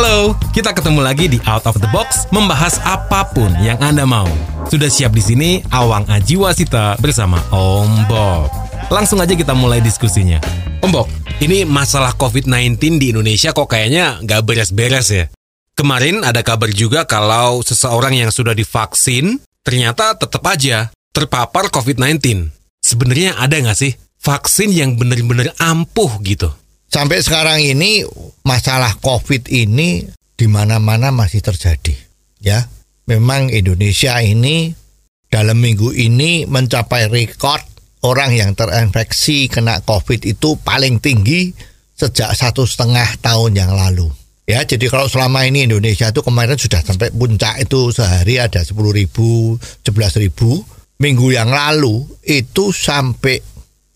Halo, kita ketemu lagi di Out of the Box membahas apa pun yang Anda mau. Sudah siap di sini Awang Ajiwasita bersama Om Bob. Langsung aja kita mulai diskusinya. Om Bob, ini masalah COVID-19 di Indonesia kok kayaknya nggak beres-beres ya. Kemarin ada kabar juga kalau seseorang yang sudah divaksin ternyata tetap aja terpapar COVID-19. Sebenarnya ada nggak sih vaksin yang benar-benar ampuh gitu? Sampai sekarang ini masalah COVID ini di mana-mana masih terjadi. Ya, memang Indonesia ini dalam minggu ini mencapai rekor orang yang terinfeksi kena COVID itu paling tinggi sejak satu setengah tahun yang lalu. Ya, jadi kalau selama ini Indonesia itu kemarin sudah sampai puncak itu sehari ada 10 ribu, 11 ribu. Minggu yang lalu itu sampai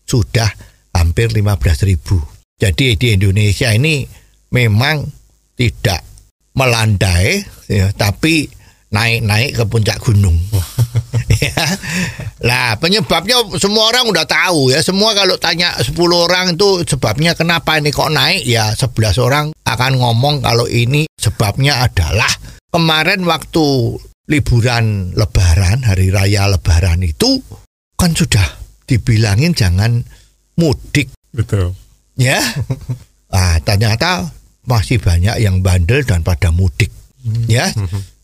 sudah hampir 15 ribu. Jadi di Indonesia ini memang tidak melandai, ya, tapi naik-naik ke puncak gunung. ya. Lah penyebabnya semua orang udah tahu ya. Semua kalau tanya 10 orang itu sebabnya kenapa ini kok naik ya 11 orang akan ngomong kalau ini sebabnya adalah kemarin waktu liburan lebaran, hari raya lebaran itu kan sudah dibilangin jangan mudik Betul. Ya. Ah, ternyata masih banyak yang bandel dan pada mudik. Ya.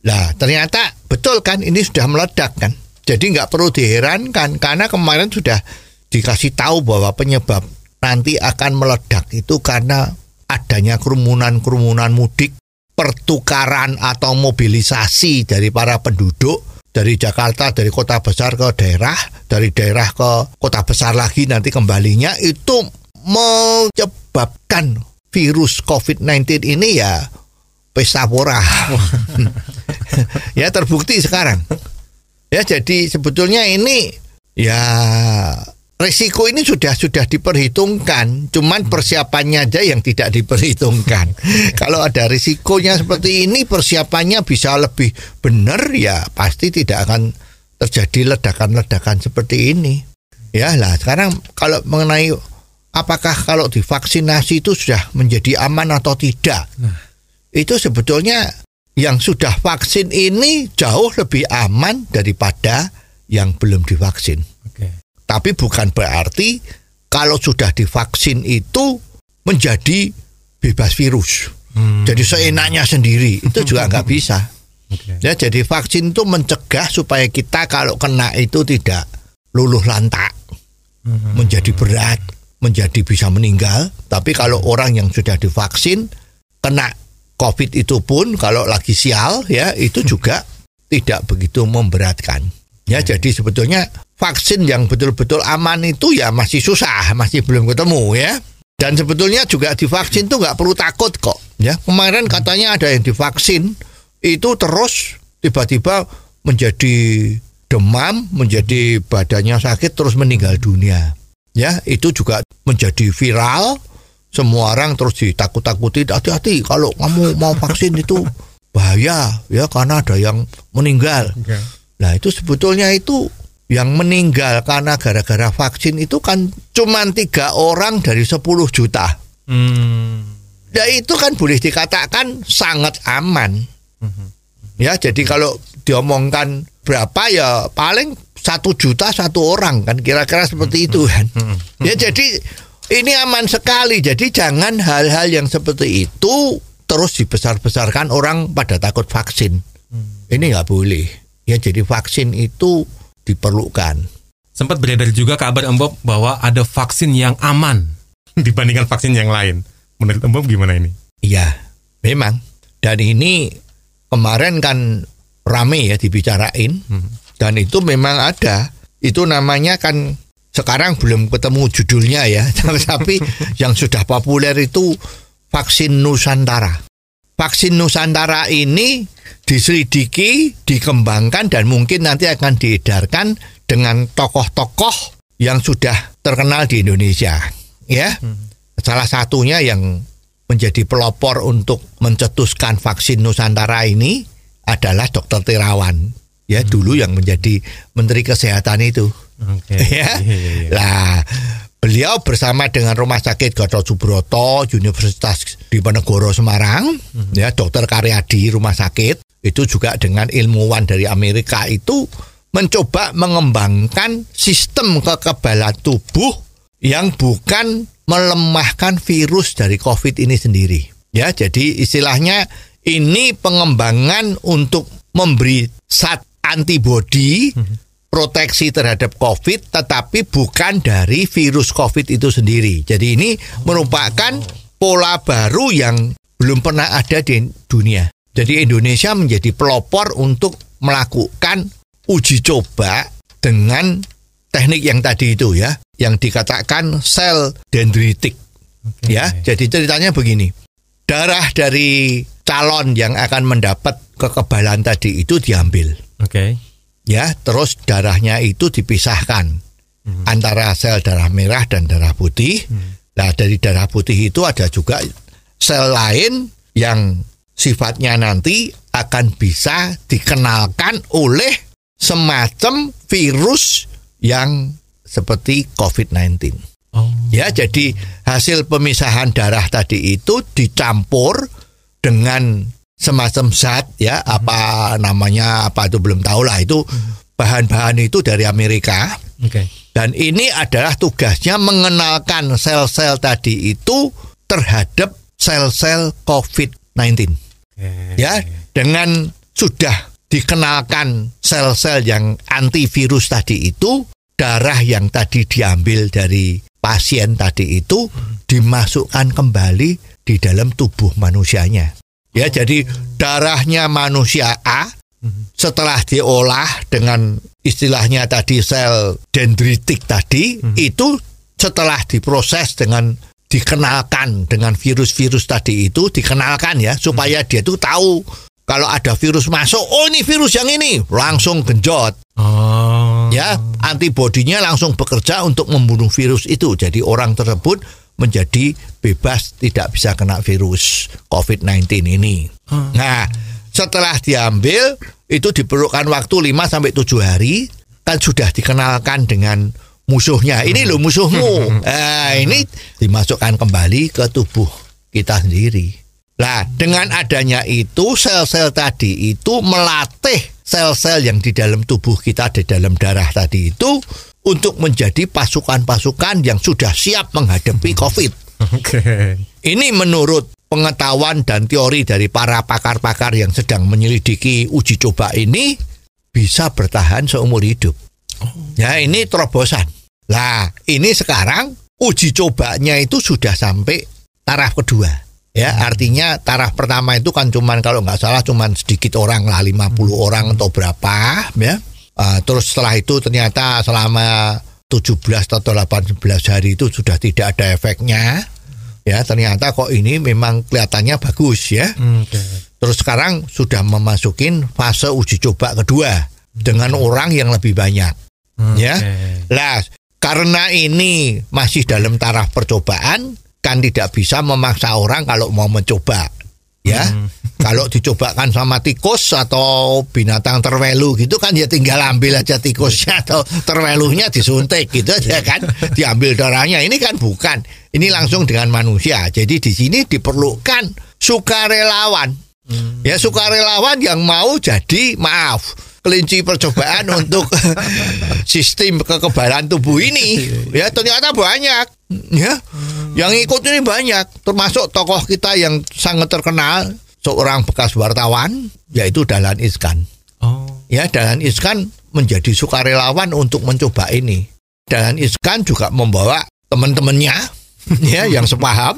Lah, ternyata betul kan ini sudah meledak kan. Jadi nggak perlu diherankan karena kemarin sudah dikasih tahu bahwa penyebab nanti akan meledak itu karena adanya kerumunan-kerumunan mudik, pertukaran atau mobilisasi dari para penduduk dari Jakarta dari kota besar ke daerah, dari daerah ke kota besar lagi nanti kembalinya itu menyebabkan virus COVID-19 ini ya pesta pora. ya terbukti sekarang. Ya jadi sebetulnya ini ya resiko ini sudah sudah diperhitungkan, cuman persiapannya aja yang tidak diperhitungkan. Kalau ada risikonya seperti ini, persiapannya bisa lebih benar ya pasti tidak akan terjadi ledakan-ledakan seperti ini. Ya lah sekarang kalau mengenai apakah kalau divaksinasi itu sudah menjadi aman atau tidak, itu sebetulnya yang sudah vaksin ini jauh lebih aman daripada yang belum divaksin. Oke. Tapi bukan berarti kalau sudah divaksin itu menjadi bebas virus. Jadi seenaknya sendiri itu juga nggak bisa. Oke. Ya, jadi vaksin itu mencegah supaya kita kalau kena itu tidak luluh lantak, menjadi berat, menjadi bisa meninggal. Tapi kalau orang yang sudah divaksin kena COVID itu pun kalau lagi sial ya itu juga tidak begitu memberatkan. Ya, jadi sebetulnya vaksin yang betul-betul aman itu ya masih susah, masih belum ketemu ya. Dan sebetulnya juga divaksin tuh nggak perlu takut kok. Ya, kemarin katanya ada yang divaksin itu terus tiba-tiba menjadi demam, menjadi badannya sakit terus meninggal dunia. Ya, itu juga menjadi viral. Semua orang terus ditakut-takuti, hati-hati kalau kamu mau vaksin itu bahaya ya karena ada yang meninggal. Oke. Nah itu sebetulnya itu yang meninggal karena gara-gara vaksin itu kan cuman tiga orang dari 10 juta. Hmm. Ya itu kan boleh dikatakan sangat aman. Ya jadi kalau diomongkan berapa ya paling satu juta satu orang kan kira-kira seperti itu kan. Ya jadi ini aman sekali. Jadi jangan hal-hal yang seperti itu terus dibesar-besarkan orang pada takut vaksin. Ini nggak boleh. Ya jadi vaksin itu diperlukan. Sempat beredar juga kabar Om Bob bahwa ada vaksin yang aman dibandingkan vaksin yang lain. Menurut Om Bob gimana ini? Iya, memang. Dan ini kemarin kan rame ya dibicarain. Dan itu memang ada. Itu namanya kan sekarang belum ketemu judulnya ya. Tapi yang sudah populer itu vaksin Nusantara. Vaksin Nusantara ini diselidiki, dikembangkan dan mungkin nanti akan diedarkan dengan tokoh-tokoh yang sudah terkenal di Indonesia, ya. Salah satunya yang menjadi pelopor untuk mencetuskan vaksin Nusantara ini adalah Dr. Terawan, ya dulu yang menjadi Menteri Kesehatan itu. Oke. ya. Iya, iya, iya. Lah, beliau bersama dengan Rumah Sakit Gatot Subroto, Universitas Diponegoro Semarang, ya Dokter Karyadi Rumah Sakit, itu juga dengan ilmuwan dari Amerika itu mencoba mengembangkan sistem kekebalan tubuh yang bukan melemahkan virus dari COVID ini sendiri. Ya, jadi istilahnya ini pengembangan untuk memberi zat antibodi proteksi terhadap COVID, tetapi bukan dari virus COVID itu sendiri. Jadi ini merupakan pola baru yang belum pernah ada di dunia. Jadi Indonesia menjadi pelopor untuk melakukan uji coba dengan teknik yang tadi itu ya, yang dikatakan sel dendritik. Ya, jadi ceritanya begini. Darah dari calon yang akan mendapat kekebalan tadi itu diambil Oke. ya terus darahnya itu dipisahkan antara sel darah merah dan darah putih. Nah dari darah putih itu ada juga sel lain yang sifatnya nanti akan bisa dikenalkan oleh semacam virus yang seperti COVID-19. Oh. Ya, jadi hasil pemisahan darah tadi itu dicampur dengan semacam zat ya, apa namanya apa itu belum tahu lah itu bahan-bahan itu dari Amerika. Oke. dan ini adalah tugasnya mengenalkan sel-sel tadi itu terhadap sel-sel COVID-19 ya dengan sudah dikenalkan sel-sel yang antivirus tadi itu darah yang tadi diambil dari pasien tadi itu dimasukkan kembali di dalam tubuh manusianya ya jadi darahnya manusia A setelah diolah dengan istilahnya tadi sel dendritik tadi itu setelah diproses dengan dikenalkan dengan virus-virus tadi itu dikenalkan ya supaya dia tuh tahu kalau ada virus masuk oh ini virus yang ini langsung genjot. Oh. ya antibodinya langsung bekerja untuk membunuh virus itu. Jadi orang tersebut menjadi bebas tidak bisa kena virus COVID-19 ini. Nah setelah diambil itu diperlukan waktu 5 sampai 7 hari kan sudah dikenalkan dengan musuhnya. Ini loh musuhmu. Nah, ini dimasukkan kembali ke tubuh kita sendiri. Nah, dengan adanya itu sel-sel tadi itu melatih sel-sel yang di dalam tubuh kita di dalam darah tadi itu untuk menjadi pasukan-pasukan yang sudah siap menghadapi COVID. Oke. Ini menurut pengetahuan dan teori dari para pakar-pakar yang sedang menyelidiki uji coba ini bisa bertahan seumur hidup. Ya, ini terobosan. Lah, ini sekarang uji cobanya itu sudah sampai taraf kedua. Ya, artinya taraf pertama itu kan cuman kalau nggak salah cuman sedikit orang lah 50 orang atau berapa ya. Ah, terus setelah itu ternyata selama 17 atau 18 hari itu sudah tidak ada efeknya. Ya, ternyata kok ini memang kelihatannya bagus ya. Oke. Terus sekarang sudah memasukin fase uji coba kedua dengan orang yang lebih banyak. Ya. Oke. Lah, karena ini masih dalam taraf percobaan kan tidak bisa memaksa orang kalau mau mencoba. Ya. Kalau dicobakan sama tikus atau binatang terwelu gitu kan ya tinggal ambil aja tikusnya atau terwelunya disuntik gitu aja kan. Diambil darahnya. Ini kan bukan. Ini langsung dengan manusia. Jadi di sini diperlukan sukarelawan. Ya sukarelawan yang mau jadi maaf kelinci percobaan untuk sistem kekebalan tubuh ini. Ya ternyata banyak. Ya yang ikut ini banyak. Termasuk tokoh kita yang sangat terkenal seorang bekas wartawan yaitu Dahlan Iskan. Oh. ya Dahlan Iskan menjadi sukarelawan untuk mencoba ini. Dahlan Iskan juga membawa teman-temannya ya yang sepaham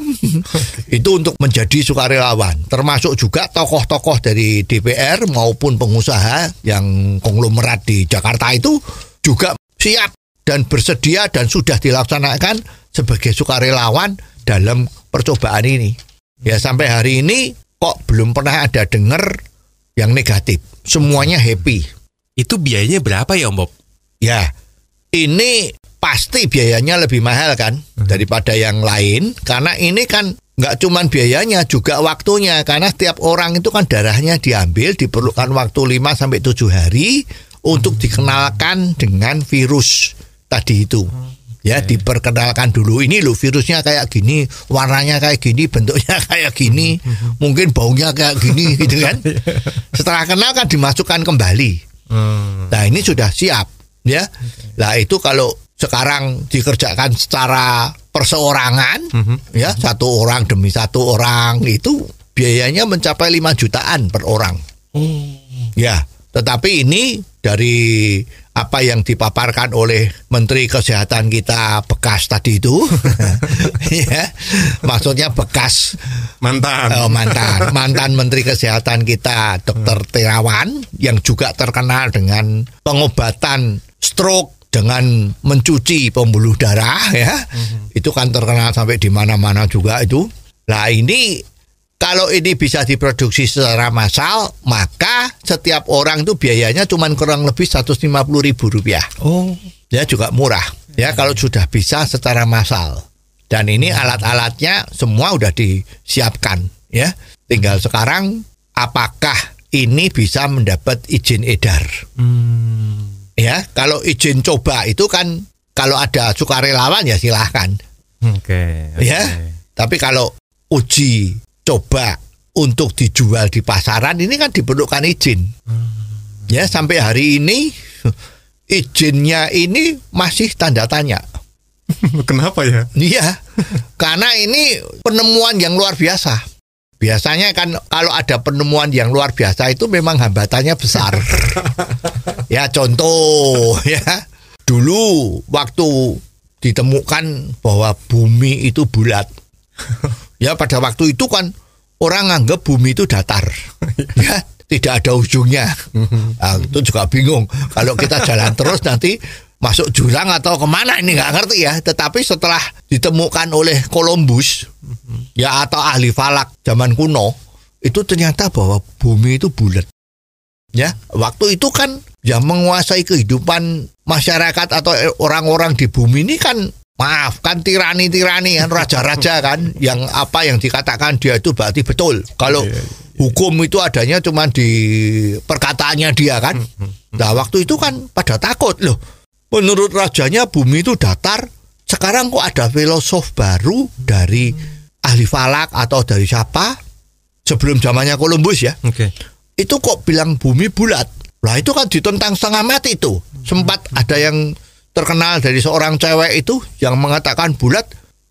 itu untuk menjadi sukarelawan termasuk juga tokoh-tokoh dari DPR maupun pengusaha yang konglomerat di Jakarta itu juga siap dan bersedia dan sudah dilaksanakan sebagai sukarelawan dalam percobaan ini ya sampai hari ini kok belum pernah ada dengar yang negatif. Semuanya happy. Itu biayanya berapa ya Om Bob? Ya, ini pasti biayanya lebih mahal kan daripada yang lain karena ini kan nggak cuman biayanya juga waktunya karena setiap orang itu kan darahnya diambil diperlukan waktu 5 sampai 7 hari untuk dikenalkan dengan virus tadi itu. Ya, diperkenalkan dulu ini loh virusnya kayak gini, warnanya kayak gini, bentuknya kayak gini, mungkin baunya kayak gini gitu kan. Setelah kenal kan dimasukkan kembali. Hmm. Nah ini sudah siap ya. Nah itu kalau sekarang dikerjakan secara perseorangan ya satu orang demi satu orang itu biayanya mencapai 5 jutaan per orang. Ya, tetapi ini dari apa yang dipaparkan oleh Menteri Kesehatan kita bekas tadi itu, ya, maksudnya bekas Mantan. Oh, mantan mantan Menteri Kesehatan kita Dr. Terawan yang juga terkenal dengan pengobatan stroke dengan mencuci pembuluh darah ya. Itu kan terkenal sampai di mana-mana juga itu. Nah, ini kalau ini bisa diproduksi secara massal, maka setiap orang itu biayanya cuma kurang lebih 150 ribu rupiah. Oh. Ya juga murah. Ya kalau sudah bisa secara massal. Dan ini alat-alatnya semua udah disiapkan. Ya, tinggal sekarang apakah ini bisa mendapat izin edar? Ya, kalau izin coba itu kan kalau ada sukarelawan ya silahkan. Oke. oke. Ya, tapi kalau uji coba untuk dijual di pasaran ini kan diperlukan izin. Ya, sampai hari ini izinnya ini masih tanda tanya. Kenapa ya? Iya, karena ini penemuan yang luar biasa. Biasanya kan kalau ada penemuan yang luar biasa itu memang hambatannya besar. ya contoh ya, dulu waktu ditemukan bahwa bumi itu bulat. ya pada waktu itu kan orang anggap bumi itu datar. ya tidak ada ujungnya. Nah, itu juga bingung. Kalau kita jalan terus nanti masuk jurang atau ke mana ini nggak ngerti ya. Tetapi setelah ditemukan oleh Columbus ya atau ahli falak zaman kuno itu ternyata bahwa bumi itu bulat. Ya, waktu itu kan yang menguasai kehidupan masyarakat atau orang-orang di bumi ini kan maaf kan tirani-tirani kan raja-raja kan yang apa yang dikatakan dia itu berarti betul. Kalau hukum itu adanya cuma di perkataannya dia kan. Nah, waktu itu kan pada takut loh. Menurut rajanya bumi itu datar. Sekarang kok ada filosof baru dari ahli falak atau dari siapa? Sebelum zamannya Columbus ya Oke. Itu kok bilang bumi bulat. Lah itu kan ditentang setengah mati itu. Sempat ada yang terkenal dari seorang cewek itu yang mengatakan bulat,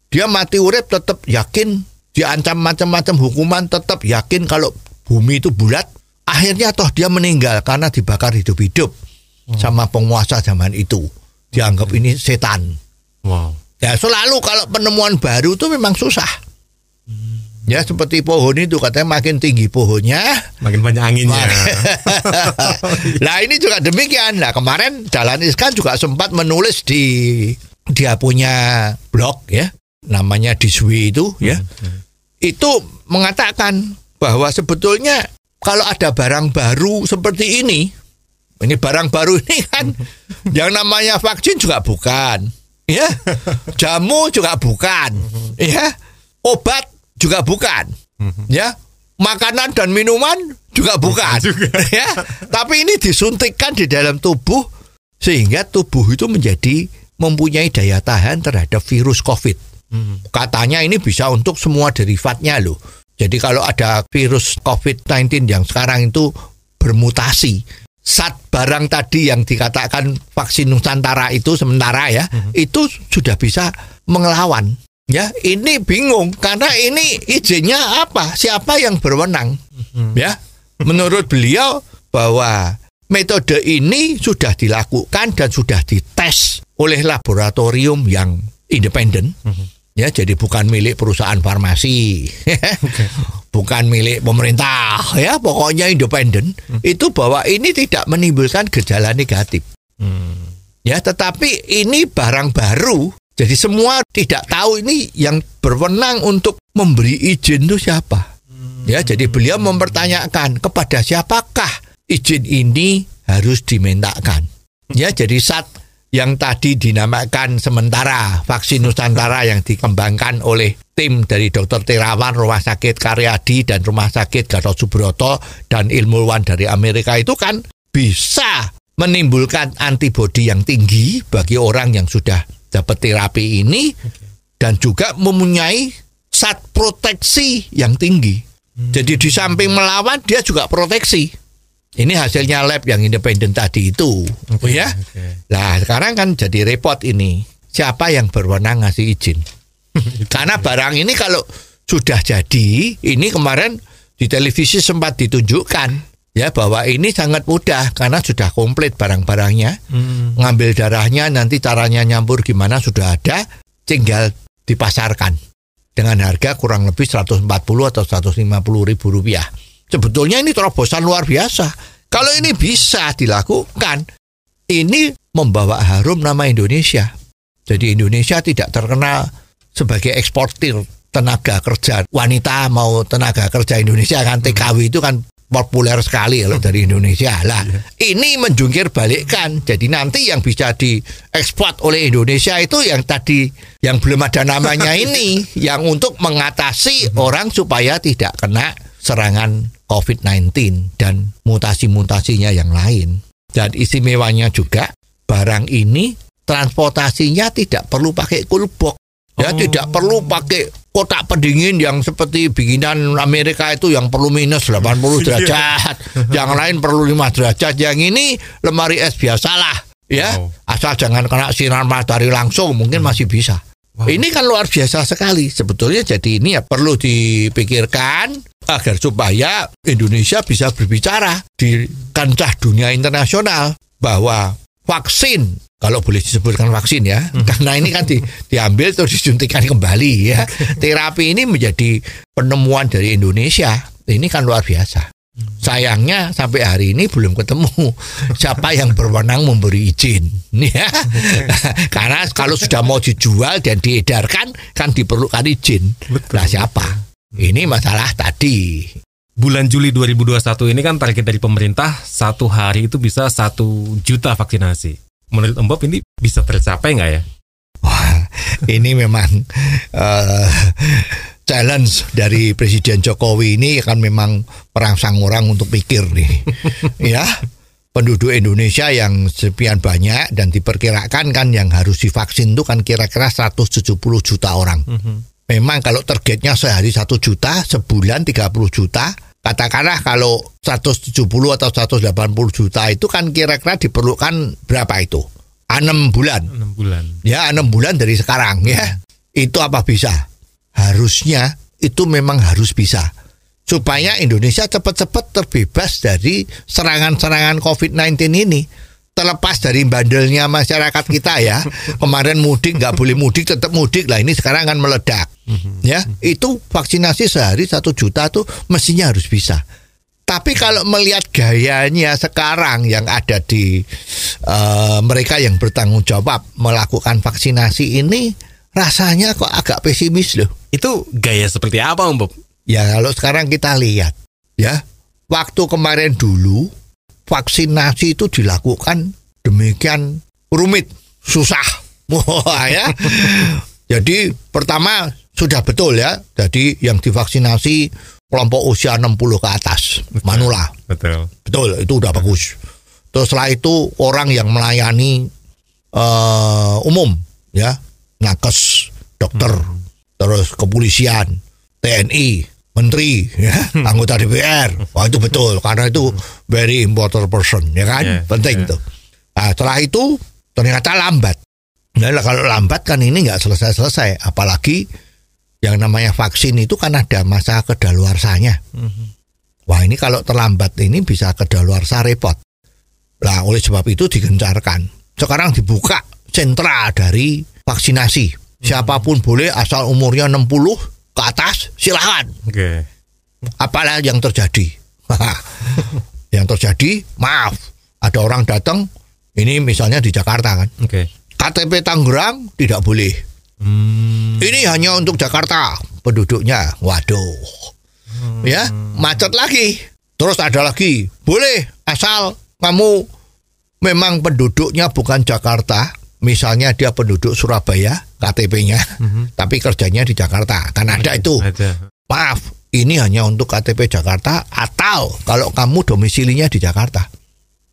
dia mati urip tetap yakin, diancam macam-macam hukuman tetap yakin kalau bumi itu bulat. Akhirnya toh dia meninggal karena dibakar hidup-hidup sama penguasa zaman itu. Dianggap ini setan. Wow. Ya selalu kalau penemuan baru itu memang susah. Ya seperti pohon itu katanya makin tinggi pohonnya, Makin banyak anginnya. nah ini juga demikian. Nah kemarin Jalan Iskan juga sempat menulis di dia punya blog ya, namanya Diswi itu ya. Itu mengatakan bahwa sebetulnya kalau ada barang baru seperti ini, ini barang baru ini kan yang namanya vaksin juga bukan, ya, jamu juga bukan, ya, obat juga bukan, ya, makanan dan minuman juga bukan, ya. Tapi ini disuntikkan di dalam tubuh sehingga tubuh itu menjadi mempunyai daya tahan terhadap virus COVID. Katanya ini bisa untuk semua derivatnya loh. Jadi kalau ada virus COVID-19 yang sekarang itu bermutasi, saat barang tadi yang dikatakan vaksin Nusantara itu sementara ya, itu sudah bisa mengelawan. Ya, ini bingung karena ini izinnya apa? Siapa yang berwenang? Ya, menurut beliau bahwa metode ini sudah dilakukan dan sudah dites oleh laboratorium yang independen. Ya, jadi bukan milik perusahaan farmasi, bukan milik pemerintah, ya pokoknya independen. Itu bahwa ini tidak menimbulkan gejala negatif. Ya, tetapi ini barang baru. Jadi semua tidak tahu ini yang berwenang untuk memberi izin itu siapa. Ya, jadi beliau mempertanyakan kepada siapakah izin ini harus dimintakan. Ya, jadi saat yang tadi dinamakan sementara vaksin Nusantara yang dikembangkan oleh tim dari Dr. Terawan Rumah Sakit Karyadi dan Rumah Sakit Gatot Subroto dan ilmuwan dari Amerika itu kan bisa menimbulkan antibodi yang tinggi bagi orang yang sudah dapat terapi ini dan juga mempunyai zat proteksi yang tinggi. Jadi di samping melawan dia juga proteksi. Ini hasilnya lab yang independen tadi itu, Oke, ya. oke. Nah, sekarang kan jadi repot ini. Siapa yang berwenang ngasih izin? Karena barang ini kalau sudah jadi, ini kemarin di televisi sempat ditunjukkan ya bahwa ini sangat mudah karena sudah komplit barang-barangnya. Hmm. Ngambil darahnya nanti caranya nyampur gimana sudah ada, tinggal dipasarkan dengan harga kurang lebih 140 atau 150 ribu rupiah. Sebetulnya ini terobosan luar biasa. Kalau ini bisa dilakukan, ini membawa harum nama Indonesia. Jadi Indonesia tidak terkenal sebagai eksportir tenaga kerja wanita mau tenaga kerja Indonesia kan TKW itu kan populer sekali kalau dari Indonesia. Lah ini menjungkir balikkan. Jadi nanti yang bisa diekspor oleh Indonesia itu yang tadi yang belum ada namanya ini yang untuk mengatasi orang supaya tidak kena serangan COVID-19 dan mutasi-mutasinya yang lain. Dan istimewanya juga barang ini transportasinya tidak perlu pakai kulbok. Ya Oh. tidak perlu pakai kotak pendingin yang seperti bikinan Amerika itu yang perlu minus 80 derajat. Yang lain perlu 5 derajat. Yang ini lemari es biasalah ya. Wow. asal jangan kena sinar matahari langsung mungkin masih bisa. Wow. ini kan luar biasa sekali. Sebetulnya jadi ini ya perlu dipikirkan agar supaya Indonesia bisa berbicara di kancah dunia internasional bahwa vaksin. Kalau boleh disebutkan vaksin ya. Karena ini kan di- diambil terus disuntikan kembali ya. Terapi ini menjadi penemuan dari Indonesia. Ini kan luar biasa. Sayangnya sampai hari ini belum ketemu. Siapa yang berwenang memberi izin? Ya. Karena kalau sudah mau dijual dan diedarkan kan diperlukan izin. Betul, nah siapa? Ini masalah tadi Bulan Juli 2021 ini kan target dari pemerintah satu hari itu bisa satu juta vaksinasi. Menurut Bob ini bisa tercapai nggak ya? Wah, ini memang eh, challenge dari Presiden Jokowi ini kan memang merangsang orang untuk pikir nih. ya, penduduk Indonesia yang sekian banyak dan diperkirakan kan yang harus divaksin itu kan kira-kira 170 juta orang. Memang kalau targetnya sehari 1 juta, sebulan 30 juta, katakanlah kalau 170 atau 180 juta itu kan kira-kira diperlukan berapa itu? 6 bulan. 6 bulan. Ya enam bulan dari sekarang ya. Itu apa bisa? Harusnya itu memang harus bisa. Supaya Indonesia cepat-cepat terbebas dari serangan-serangan COVID-19 ini. Terlepas dari bandelnya masyarakat kita ya. Kemarin mudik nggak boleh mudik tetap mudik lah ini sekarang kan meledak. Ya, itu vaksinasi sehari satu juta tuh mestinya harus bisa. Tapi kalau melihat gayanya sekarang yang ada di eh, mereka yang bertanggung jawab melakukan vaksinasi ini, rasanya kok agak pesimis loh. Itu gaya seperti apa Om Bob? Ya kalau sekarang kita lihat, ya waktu kemarin dulu vaksinasi itu dilakukan demikian rumit, susah, wah ya. Jadi pertama sudah betul ya, jadi yang divaksinasi kelompok usia 60 ke atas, manula. Betul. Betul, itu udah bagus. Terus setelah itu orang yang melayani eh, umum, ya, nakes, dokter, terus kepolisian, TNI, menteri, ya, anggota DPR. Wah itu betul, karena itu very important person, ya kan, Yeah, penting yeah. tuh. Nah, setelah itu ternyata lambat. Nah, kalau lambat kan ini nggak selesai-selesai, apalagi yang namanya vaksin itu kan ada masa kedaluarsanya. Wah ini kalau terlambat ini bisa kedaluarsa repot. Lah oleh sebab itu digencarkan. Sekarang dibuka sentra dari vaksinasi. Siapa pun boleh asal umurnya 60 ke atas silahkan. Oke. Apalah yang terjadi? yang terjadi maaf ada orang datang ini misalnya di Jakarta kan. Oke. KTP Tangerang tidak boleh. Hmm. Ini hanya untuk Jakarta penduduknya. Waduh. ya macet lagi. Terus ada lagi, boleh asal kamu memang penduduknya bukan Jakarta, misalnya dia penduduk Surabaya, KTP-nya, tapi kerjanya di Jakarta, kan ada itu. Ada. Maaf, ini hanya untuk KTP Jakarta atau kalau kamu domisilinya di Jakarta.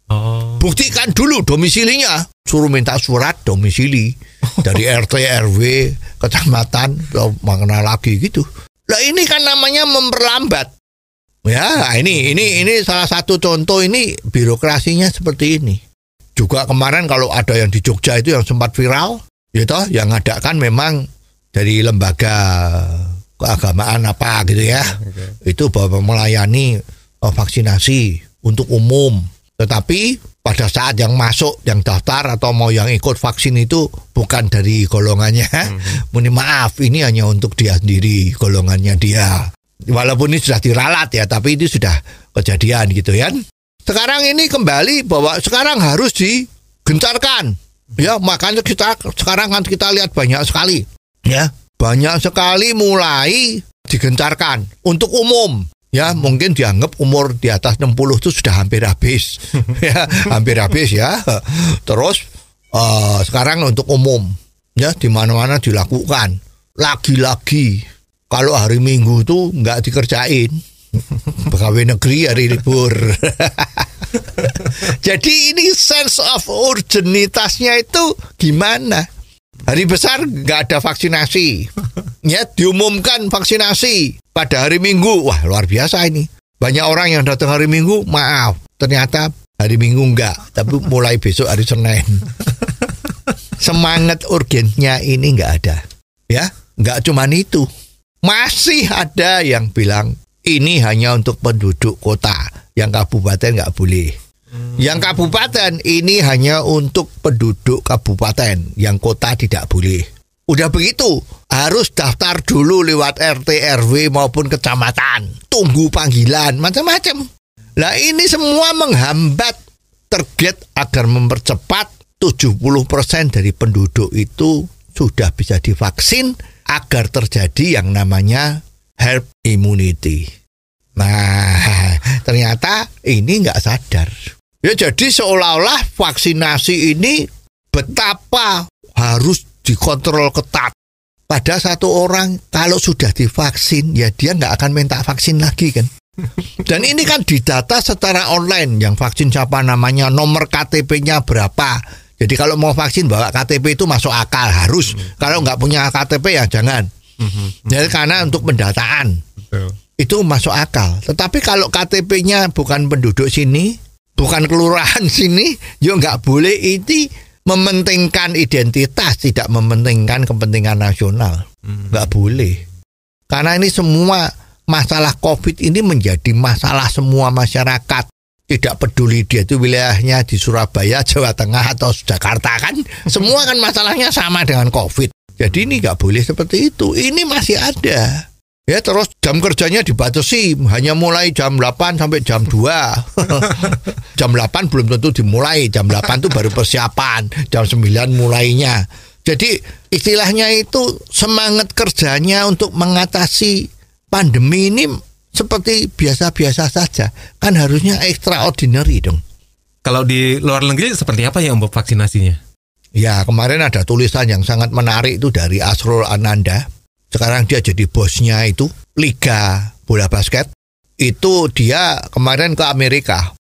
Oh. Buktikan dulu domisilinya. Suruh minta surat domisili dari RT, RW, kecamatan, atau mana lagi gitu. Lah ini kan namanya memperlambat. Ya, ini ini ini salah satu contoh ini birokrasinya seperti ini. Juga kemarin kalau ada yang di Jogja itu yang sempat viral, gitu, yang ada kan memang dari lembaga keagamaan apa gitu ya. Itu bahwa melayani eh, vaksinasi untuk umum. Tetapi pada saat yang masuk, yang daftar atau mau yang ikut vaksin itu bukan dari golongannya. Mohon maaf, ini hanya untuk dia sendiri, golongannya dia. Walaupun ini sudah diralat ya, tapi itu sudah kejadian gitu ya. Sekarang ini kembali bahwa sekarang harus digencarkan. Ya, makanya kita sekarang kan kita lihat banyak sekali. Ya, banyak sekali mulai digencarkan untuk umum. Ya, mungkin dianggap umur di atas 60 itu sudah hampir habis. ya, hampir habis ya. Terus eh, sekarang untuk umum ya di mana-mana dilakukan. Lagi-lagi kalau hari Minggu tuh nggak dikerjain. Pegawai negeri hari libur. Jadi ini sense of urgenitasnya itu gimana? Hari besar nggak ada vaksinasi. Ya diumumkan vaksinasi pada hari Minggu. Wah luar biasa ini. Banyak orang yang datang hari Minggu, maaf. Ternyata hari Minggu enggak. Tapi mulai besok hari Senin. Semangat urgennya ini nggak ada. Ya, nggak cuman itu. Masih ada yang bilang ini hanya untuk penduduk kota. Yang kabupaten nggak boleh. Yang kabupaten ini hanya untuk penduduk kabupaten, yang kota tidak boleh. Udah begitu, harus daftar dulu lewat RT, RW maupun kecamatan. Tunggu panggilan, macam-macam. Lah ini semua menghambat target agar mempercepat 70% dari penduduk itu sudah bisa divaksin agar terjadi yang namanya herd immunity. Nah, ternyata ini nggak sadar. Ya jadi seolah-olah vaksinasi ini betapa harus dikontrol ketat. Pada satu orang kalau sudah divaksin ya dia nggak akan minta vaksin lagi kan. Dan ini kan didata secara online yang vaksin siapa namanya, nomor KTP-nya berapa. Jadi kalau mau vaksin bawa KTP itu masuk akal harus. Kalau nggak punya KTP ya jangan. Jadi karena untuk pendataan Betul. itu masuk akal. Tetapi kalau KTP-nya bukan penduduk sini, bukan kelurahan sini, yo nggak boleh itu mementingkan identitas, tidak mementingkan kepentingan nasional. Nggak boleh. Karena ini semua masalah COVID ini menjadi masalah semua masyarakat. Tidak peduli dia itu wilayahnya di Surabaya, Jawa Tengah atau Jakarta kan. Semua kan masalahnya sama dengan COVID. Jadi ini nggak boleh seperti itu. Ini masih ada. Ya terus jam kerjanya dibatasi hanya mulai jam 8 sampai jam 2. jam 8 belum tentu dimulai, jam 8 itu baru persiapan, jam 9 mulainya. Jadi istilahnya itu semangat kerjanya untuk mengatasi pandemi ini seperti biasa-biasa saja. Kan harusnya extraordinary dong. Kalau di luar negeri seperti apa ya untuk vaksinasinya? Ya kemarin ada tulisan yang sangat menarik itu dari Asrul Ananda. Sekarang dia jadi bosnya itu Liga Bola Basket. Itu dia kemarin ke Amerika.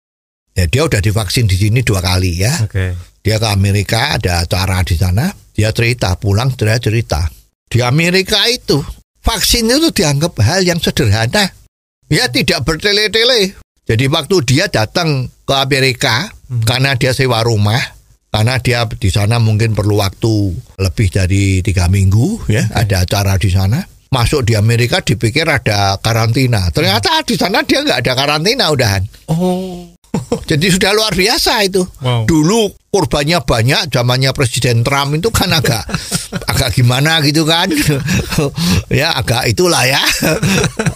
Ya dia udah divaksin di sini dua kali ya. Oke. Dia ke Amerika ada acara di sana. Dia cerita pulang dia cerita. Di Amerika itu vaksin itu dianggap hal yang sederhana. Ya tidak bertele-tele. Jadi waktu dia datang ke Amerika karena dia sewa rumah, karena dia di sana mungkin perlu waktu lebih dari tiga minggu ya. Ada acara di sana. Masuk di Amerika dipikir ada karantina. Ternyata di sana dia nggak ada karantina udahan. Oh. jadi sudah luar biasa itu. Wow. dulu korbannya banyak zamannya Presiden Trump itu kan agak agak gimana gitu kan. Ya agak itulah ya.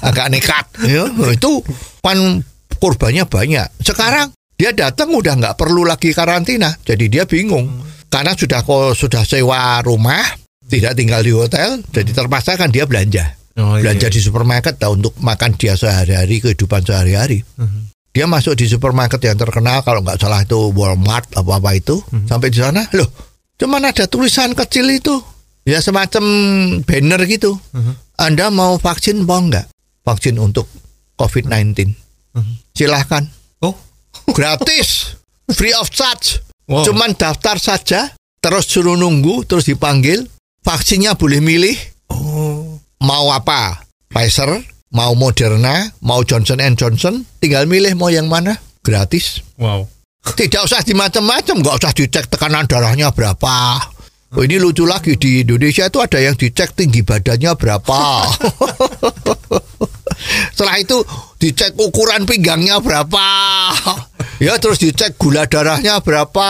Agak nekat ya. itu kan korbannya banyak. Sekarang dia datang udah nggak perlu lagi karantina jadi dia bingung karena sudah kok sudah sewa rumah tidak tinggal di hotel jadi terpaksa kan dia belanja Oh, iya. belanja di supermarket lah untuk makan dia sehari-hari kehidupan sehari-hari. Dia masuk di supermarket yang terkenal kalau nggak salah itu Walmart apa apa itu sampai di sana loh cuman ada tulisan kecil itu ya semacam banner gitu. Anda mau vaksin mau nggak? Vaksin untuk COVID-19. Silahkan. Oh, Gratis. Free of charge. Wow. Cuman daftar saja, terus suruh nunggu, terus dipanggil. Vaksinnya boleh milih. Mau apa? Pfizer, mau Moderna, mau Johnson Johnson, tinggal milih mau yang mana. Gratis. wow. Tidak usah di macam-macam, nggak usah dicek tekanan darahnya berapa. Oh, ini lucu lagi di Indonesia itu ada yang dicek tinggi badannya berapa. Setelah itu dicek ukuran pinggangnya berapa. Ya terus dicek gula darahnya berapa.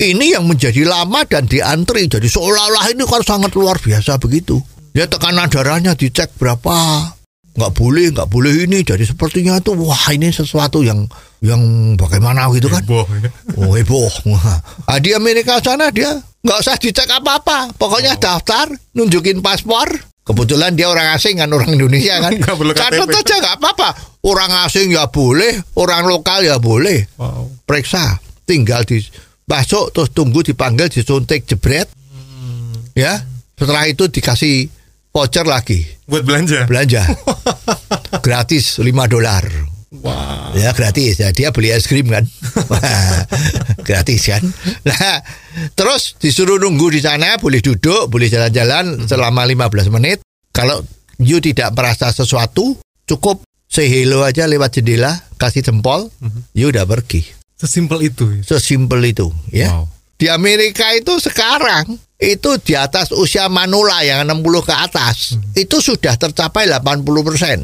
Ini yang menjadi lama dan diantri. Jadi seolah-olah ini kan sangat luar biasa begitu. Ya tekanan darahnya dicek berapa. Nggak boleh, nggak boleh ini. Jadi sepertinya itu wah ini sesuatu yang yang bagaimana gitu kan. Boh. Oh heboh. Wah. Ah, di Amerika sana dia nggak usah dicek apa-apa. Pokoknya daftar, nunjukin paspor. Kebetulan dia orang asing kan orang Indonesia kan. Perlu Catat aja nggak apa-apa. Orang asing ya boleh, orang lokal ya boleh. Wow. Periksa, tinggal di masuk terus tunggu dipanggil disuntik jebret. Ya, setelah itu dikasih voucher lagi Buat belanja. belanja gratis 5 dolar. Wow. Ya gratis ya dia beli es krim kan. Gratis kan. Nah, terus disuruh nunggu di sana, boleh duduk, boleh jalan-jalan selama 15 menit. Kalau you tidak merasa sesuatu, cukup say hello aja lewat jendela, kasih jempol, you udah pergi. Sesimpel itu. Sesimpel itu, ya. Wow. Di Amerika itu sekarang itu di atas usia manula yang 60 ke atas itu sudah tercapai 80 persen.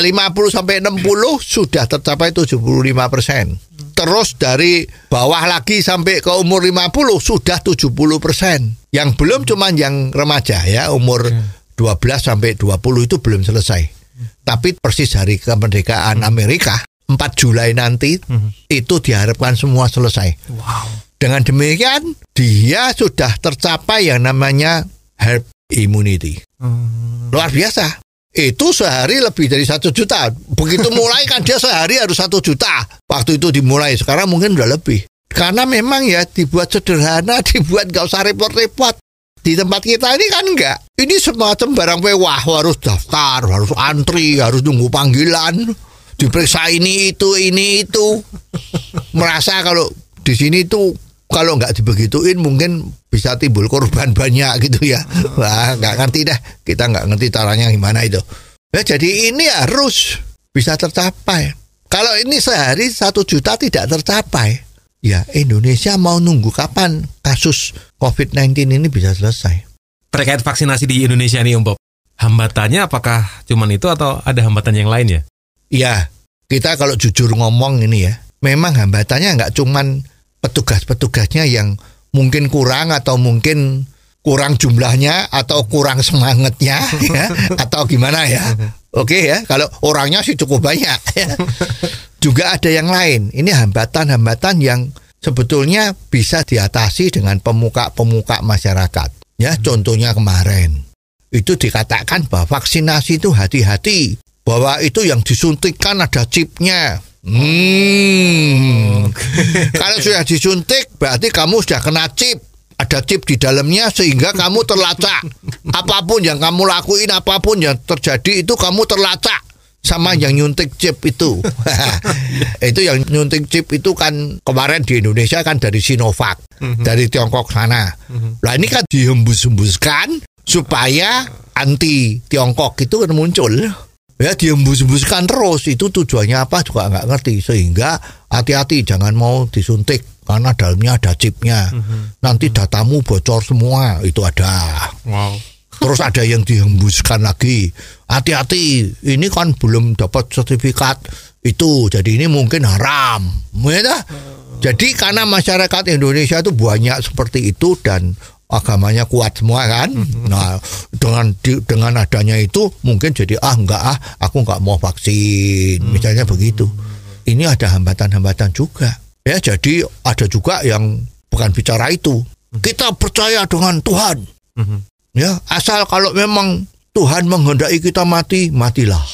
50 sampai 60 sudah tercapai 75 persen. Terus dari bawah lagi sampai ke umur 50 sudah 70 persen. Yang belum cuman yang remaja ya umur 12 sampai 20 itu belum selesai. Tapi persis hari kemerdekaan Amerika 4 Juli nanti itu diharapkan semua selesai. Wow. Dengan demikian, dia sudah tercapai yang namanya herd immunity. Luar biasa. Itu sehari lebih dari satu juta. Begitu mulai kan dia sehari harus satu juta. Waktu itu dimulai, sekarang mungkin udah lebih. Karena memang ya dibuat sederhana, dibuat gak usah repot-repot. Di tempat kita ini kan enggak. Ini semacam barang mewah, harus daftar, harus antri, harus nunggu panggilan, diperiksa ini itu, ini itu. Merasa kalau di sini tuh kalau nggak dibegituin mungkin bisa timbul korban banyak gitu ya. Wah, nggak ngerti dah. Kita nggak ngerti caranya gimana itu. Ya, jadi ini harus bisa tercapai. Kalau ini sehari satu juta tidak tercapai, ya Indonesia mau nunggu kapan kasus COVID-19 ini bisa selesai. Terkait vaksinasi di Indonesia nih Om Bob. Hambatannya apakah cuman itu atau ada hambatan yang lain ya? Ya, kita kalau jujur ngomong ini ya, memang hambatannya nggak cuman petugas-petugasnya yang mungkin kurang atau mungkin kurang jumlahnya atau kurang semangatnya ya atau gimana ya. Oke ya, kalau orangnya sih cukup banyak ya. Juga ada yang lain. Ini hambatan-hambatan yang sebetulnya bisa diatasi dengan pemuka-pemuka masyarakat. Ya, contohnya kemarin itu dikatakan bahwa vaksinasi itu hati-hati bahwa itu yang disuntikkan ada chipnya. Hmm. Kalau sudah disuntik berarti kamu sudah kena chip. Ada chip di dalamnya sehingga kamu terlacak. Apa pun yang kamu lakuin, apa pun yang terjadi itu kamu terlacak sama yang nyuntik chip itu. itu yang nyuntik chip itu kan kemarin di Indonesia kan dari Sinovac, dari Tiongkok sana. Lah ini kan dihembus-hembuskan supaya anti Tiongkok itu kan muncul. Ya dihembus-hembuskan terus itu tujuannya apa juga nggak ngerti sehingga hati-hati jangan mau disuntik karena dalamnya ada chipnya. Nanti datamu bocor semua itu ada. Wow. Terus ada yang dihembuskan lagi. Hati-hati, ini kan belum dapat sertifikat itu. Jadi ini mungkin haram. Ya, Jadi karena masyarakat Indonesia itu banyak seperti itu dan agamanya kuat semua kan. Nah, dengan di- dengan adanya itu mungkin jadi ah enggak ah, aku enggak mau vaksin. Misalnya begitu. Ini ada hambatan-hambatan juga. Ya, jadi ada juga yang bukan bicara itu. Kita percaya dengan Tuhan. Ya, asal kalau memang Tuhan menghendaki kita mati, matilah.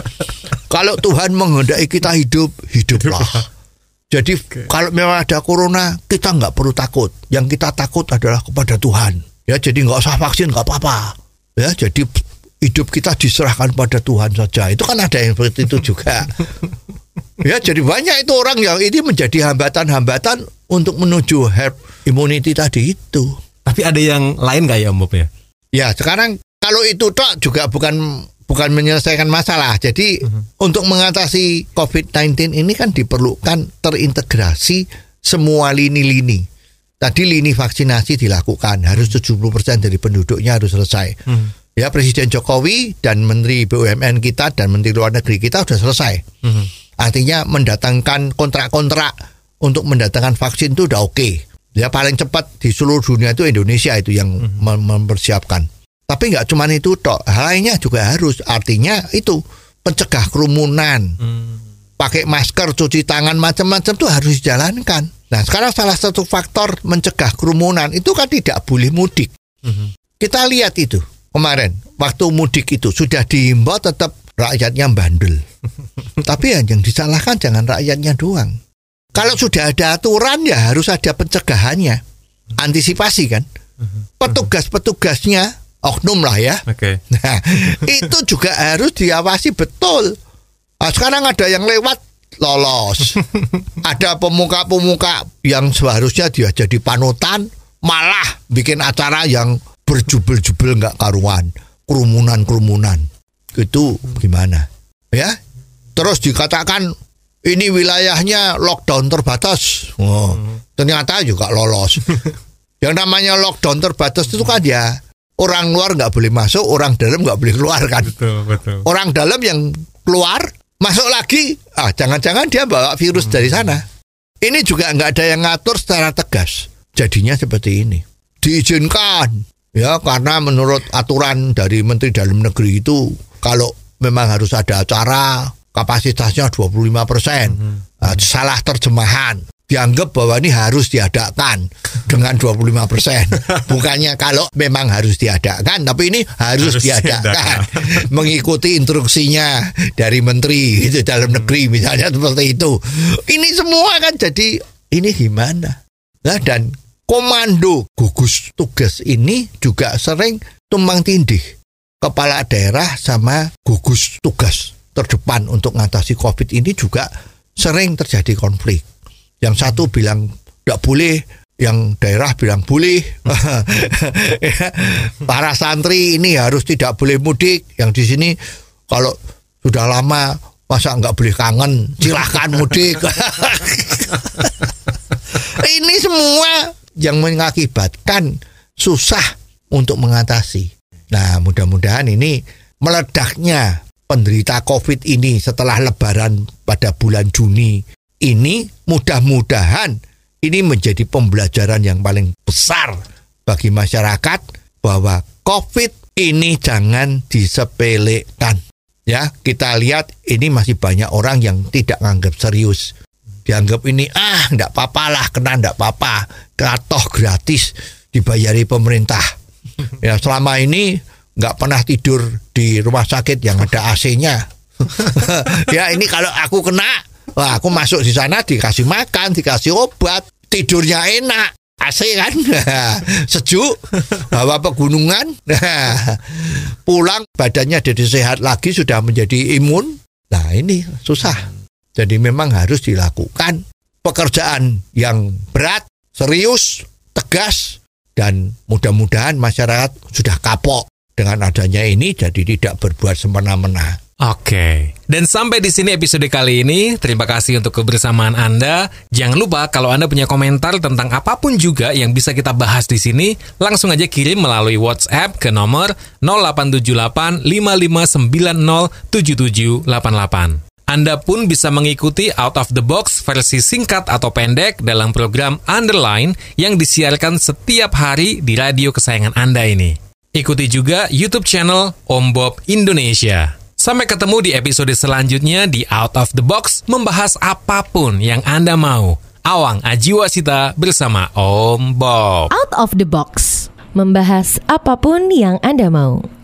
Kalau Tuhan menghendaki kita hidup, hiduplah. Jadi kalau memang ada corona, kita nggak perlu takut. Yang kita takut adalah kepada Tuhan. Ya, jadi nggak usah vaksin, nggak apa-apa. Ya, jadi hidup kita diserahkan pada Tuhan saja. Itu kan ada yang seperti itu juga. ya, jadi banyak itu orang yang ini menjadi hambatan-hambatan untuk menuju herd immunity tadi itu. Tapi ada yang lain nggak ya Om Bob ya? Ya, sekarang kalau itu tok juga bukan bukan menyelesaikan masalah. Jadi untuk mengatasi COVID-19 ini kan diperlukan terintegrasi semua lini-lini. Tadi lini vaksinasi dilakukan, harus 70% dari penduduknya harus selesai. Ya Presiden Jokowi dan Menteri BUMN kita dan Menteri Luar Negeri kita sudah selesai. Artinya mendatangkan kontrak-kontrak untuk mendatangkan vaksin itu udah oke. Ya paling cepat di seluruh dunia itu Indonesia itu yang mem- mempersiapkan. Tapi nggak cuma itu tok, hal lainnya juga harus. Artinya itu pencegah kerumunan, pakai masker, cuci tangan macam-macam itu harus dijalankan. Nah sekarang salah satu faktor mencegah kerumunan itu kan tidak boleh mudik. Kita lihat itu kemarin waktu mudik itu sudah diimbau tetap rakyatnya bandel. Tapi yang yang disalahkan jangan rakyatnya doang. Kalau sudah ada aturan ya harus ada pencegahannya, antisipasi kan. Petugas-petugasnya oknum lah ya. Oke. Nah, itu juga harus diawasi betul. Nah, sekarang ada yang lewat lolos. ada pemuka-pemuka yang seharusnya dia jadi panutan malah bikin acara yang berjubel-jubel nggak karuan, kerumunan-kerumunan. Itu gimana? Ya. Terus dikatakan ini wilayahnya lockdown terbatas. Oh, ternyata juga lolos. yang namanya lockdown terbatas itu kan ya orang luar nggak boleh masuk, orang dalam nggak boleh keluar kan. Betul, betul. Orang dalam yang keluar masuk lagi, ah jangan-jangan dia bawa virus dari sana. Ini juga nggak ada yang ngatur secara tegas. Jadinya seperti ini. Diizinkan ya karena menurut aturan dari Menteri Dalam Negeri itu kalau memang harus ada acara kapasitasnya 25 persen salah terjemahan dianggap bahwa ini harus diadakan dengan 25 persen. Bukannya kalau memang harus diadakan tapi ini harus, Harus diadakan. mengikuti instruksinya dari menteri itu dalam negeri misalnya seperti itu. Ini semua kan jadi ini gimana? Nah dan komando gugus tugas ini juga sering tumbang tindih kepala daerah sama gugus tugas terdepan untuk mengatasi COVID ini juga sering terjadi konflik. Yang satu bilang tidak boleh, yang daerah bilang boleh. Ya, Para santri ini harus tidak boleh mudik. Yang di sini kalau sudah lama masa nggak boleh kangen, silahkan mudik. ini semua yang mengakibatkan susah untuk mengatasi. Nah, mudah-mudahan ini meledaknya penderita COVID ini setelah lebaran pada bulan Juni ini mudah-mudahan ini menjadi pembelajaran yang paling besar bagi masyarakat bahwa COVID ini jangan disepelekan. Ya, kita lihat ini masih banyak orang yang tidak menganggap serius. Dianggap ini ah enggak apa-apa lah kena enggak apa-apa. Katoh gratis dibayari pemerintah. Ya selama ini nggak pernah tidur di rumah sakit yang ada AC-nya. ya ini kalau aku kena, wah aku masuk di sana dikasih makan, dikasih obat, tidurnya enak. AC kan sejuk bawa pegunungan pulang badannya jadi sehat lagi sudah menjadi imun nah ini susah jadi memang harus dilakukan pekerjaan yang berat serius tegas dan mudah-mudahan masyarakat sudah kapok dengan adanya ini jadi tidak berbuat semena-mena. Oke. Dan sampai di sini episode kali ini. Terima kasih untuk kebersamaan Anda. Jangan lupa kalau Anda punya komentar tentang apa pun juga yang bisa kita bahas di sini, langsung aja kirim melalui WhatsApp ke nomor 0878 5590 7788. Anda pun bisa mengikuti Out of the Box versi singkat atau pendek dalam program Underline yang disiarkan setiap hari di radio kesayangan Anda ini. Ikuti juga YouTube channel Om Bob Indonesia. Sampai ketemu di episode selanjutnya di Out of the Box membahas apa pun yang Anda mau. Awang Ajiwasita bersama Om Bob. Out of the box. Membahas apa pun yang Anda mau.